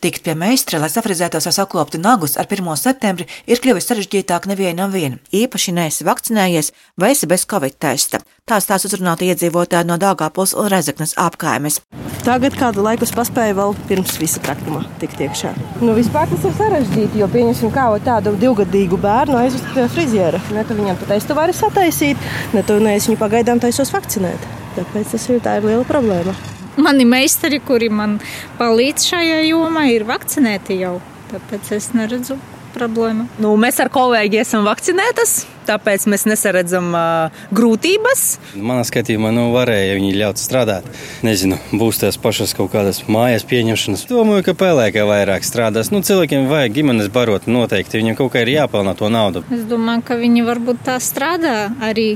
Tikt pie meistara, lai safrizētos vai sakloptu nagus ar 1. septembri, ir kļuvis sarežģītāk nevienam vien. Īpaši neesi vakcinējies vai esi bez covid testa. Tā stāsta uzrunāta iedzīvotāja no Dāngāpils un Rezeknas apkaimes. Tagad kādu laiku es paspēju vēl pirms visa praktikuma tikt iekšā. Nu, vispār tas ir sarežģīti, jo pieņemsim kā tādu divgadīgu bērnu aizvest pie friziera. Ne tu viņam pat testu vari sataisīt, ne tu neesi viņu pagaidām taisos vakcinēt. Tāpēc tas ir, ir liela problēma. Mani meistari, kuri man palīdz šajā jomā, ir vakcinēti jau. Tāpēc es neredzu problēmu. Nu, mēs ar kolēģi esam vakcinētas, tāpēc mēs nesaredzam uh, grūtības. Manā skatījumā, nu, varēja viņi ļaut strādāt. Nezinu, būs tās pašas kaut kādas mājas pieņemšanas. Domāju, ka pēlēkā vairāk strādās. Nu, cilvēkiem vajag ģimenes barot noteikti. Viņam kaut kā ir jāpelnā to naudu. Es domāju, ka viņi varbūt tā strādā arī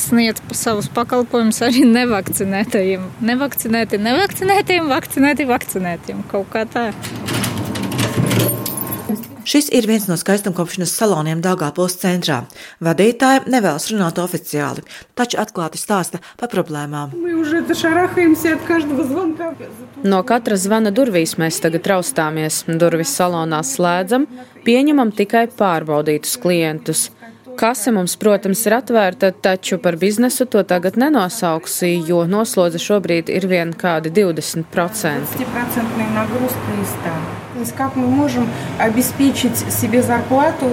sniedz savus pakalpojumus arī nevakcinētajiem. Nevakcinēti, nevakcinētiem, vakcinēti, vakcinētiem. Kaut kā tā. Šis ir viens no skaistumkopšanas saloniem Dāngāpils centrā. Vadītāja nevēlas runāt oficiāli, taču atklāti stāsta par problēmām. No katra zvana durvīs mēs tagad raustāmies. Durvis salonā slēdzam, pieņemam tikai pārbaudītus klientus. Kase mums, protams, ir atvērta, taču par biznesu to tagad nenosauksi, jo noslodze šobrīd ir vien kādi 20%.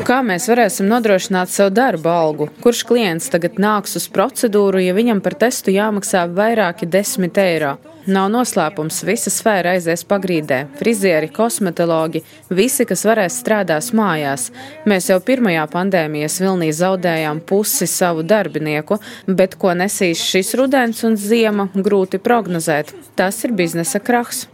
Kā mēs varēsim nodrošināt sev darba algu? Kurš klients tagad nāks uz procedūru, ja viņam par testu jāmaksā vairāki desmit eiro? Nav noslēpums, visa sfēra aizies pagrīdē. Frizieri, kosmetologi, visi, kas varēs strādās mājās. Mēs jau pirmajā pandēmijas vilnī zaudējām pusi savu darbinieku, bet ko nesīs šis rudens un ziema, grūti prognozēt. Tas ir biznesa krahs.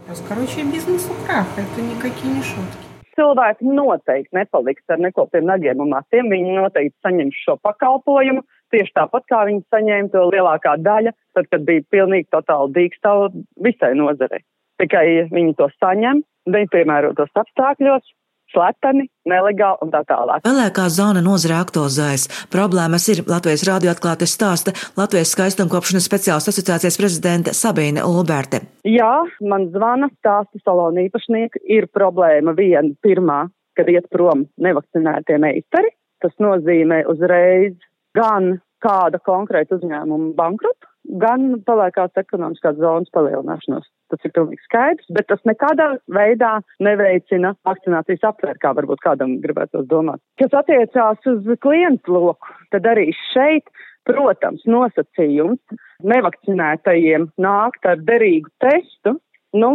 Cilvēki noteikti nepaliks ar neko pie nagiem un matiem. Viņi noteikti saņems šo pakalpojumu tieši tāpat kā viņi saņēma to lielākā daļa, tad, kad bija pilnīgi totāli dīkstava visai nozarei. Tikai viņi to saņem, nepiemērotos apstākļos, slepeni, nelegāli un tā tālāk. Pelēkā zona nozare aktualizējas. Problēmas ir Latvijas rādio atklātes stāsta Latvijas skaistumkopšanas speciālistu asociācijas prezidente Sabīne Ulberte. Jā, man zvana stāsta salona īpašnieki. Ir problēma viena pirmā, kad iet prom nevakcinētie meistari. Tas nozīmē uzreiz gan kāda konkrēta uzņēmuma bankrotu, gan paliekās ekonomiskās zonas palielināšanos. Tas ir pilnīgi skaidrs, bet tas nekādā veidā neveicina vakcinācijas aptvēru, kā varbūt kādam gribētos domāt. Kas attiecās uz klientu loku, tad arī šeit, protams, nosacījums nevakcinētajiem nākt ar derīgu testu, nu,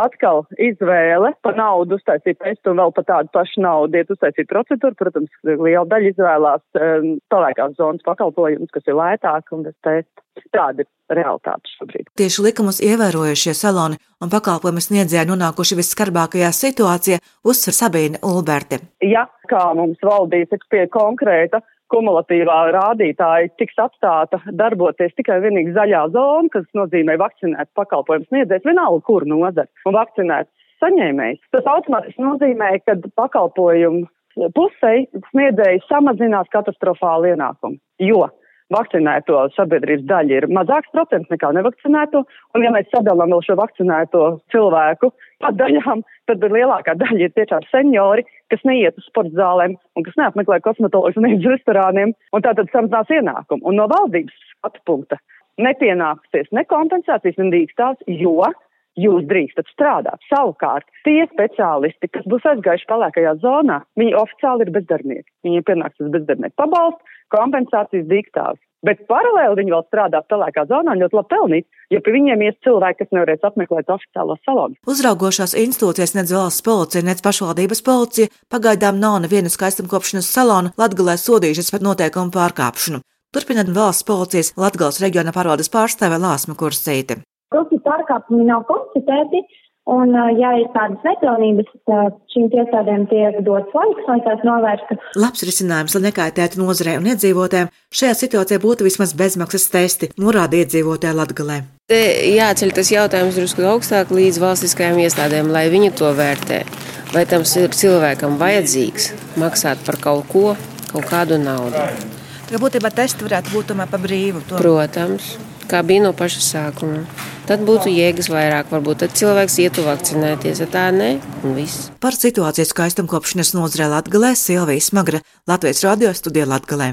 atkal izvēle pa naudu uztaisīt testu un vēl pa tādu pašu naudu iet uztaisīt procedūru. Protams, liela daļa izvēlās um, pelēkās zonas pakalpojumus, kas ir lētāk un bez testa. Tāda ir realitāte šobrīd. Tieši likumus ievērojušie saloni un pakalpojumu sniedzēji nonākuši visskarbākajā situācijā, uzsver Sabīne Ulberte. Ja kā mums valdīs pie konkrēta kumulatīvā rādītāja tiks atstāta darboties tikai vienīgi zaļā zona, kas nozīmē vakcinēts pakalpojums sniedzējs, vienalga kur nozara un vakcinēts saņēmējs. Tas automātiski nozīmē, ka pakalpojumu pusē sniedzēji samazinās katastrofāli ienākumu, jo vakcinēto sabiedrības daļa ir mazāks procents nekā nevakcinēto, un ja mēs sadalām vēl šo vakcinēto cilvēku pa daļām, tad lielākā daļa ir tiešām seniori, kas neiet uz sporta zālēm un kas neapmeklē kosmetologus un iet uz restorāniem, un tātad samazinās ienākumu. Un no valdības skatu punkta nepienāksies ne kompensācijas, ne dīkstās, jo jūs drīkstat strādāt. Savukārt, tie speciālisti, kas būs aizgājuši palēkajā zonā, viņi oficiāli ir bezdarbnieki. Viņiem pienāks uz bezdarbnieku pabalstu, kompensācijas dīkstāvs. Bet paralēli viņi vēl strādā pelēkā zonā ļoti labi pelnīt, jo pie viņiem ies cilvēki, kas nevarēs apmeklēt oficiālo salonu. Uzraugošās institūcijas, nec valsts policija, nec pašvaldības policija pagaidām nav nevienu skaistumkopšanas salonu Latgalē sodījušas par noteikumu pārkāpšanu. Turpinot valsts policijas Latgales reģiona pārvaldes pārstāve Lāsma Kursīte. Krusti pārkāpumi nav konstatēti, Un, ja ir tādas nepilnības, šīm iestādēm tiek dots laiks, lai tās novērstu. Labs risinājums, lai nekaitētu nozarei un iedzīvotājiem, šajā situācijā būtu vismaz bezmaksas testi, norāda iedzīvotāji Latgalē. Te jāceļ tas jautājums drusku augstāk līdz valstiskajām iestādēm, lai viņi to vērtē. Vai tam ir cilvēkam vajadzīgs maksāt par kaut ko, kaut kādu naudu? Tā būtībā testi varētu būt tomēr pa brīvu. To. Protams, kā bija no paša sākuma. Tad būtu jēgas vairāk, varbūt tad cilvēks ietu vakcinēties, ja tā nē, un viss. Par situāciju skaistumkopšanas nozarē Latgalē Silvija Smagra, Latvijas radio studija Latgalē.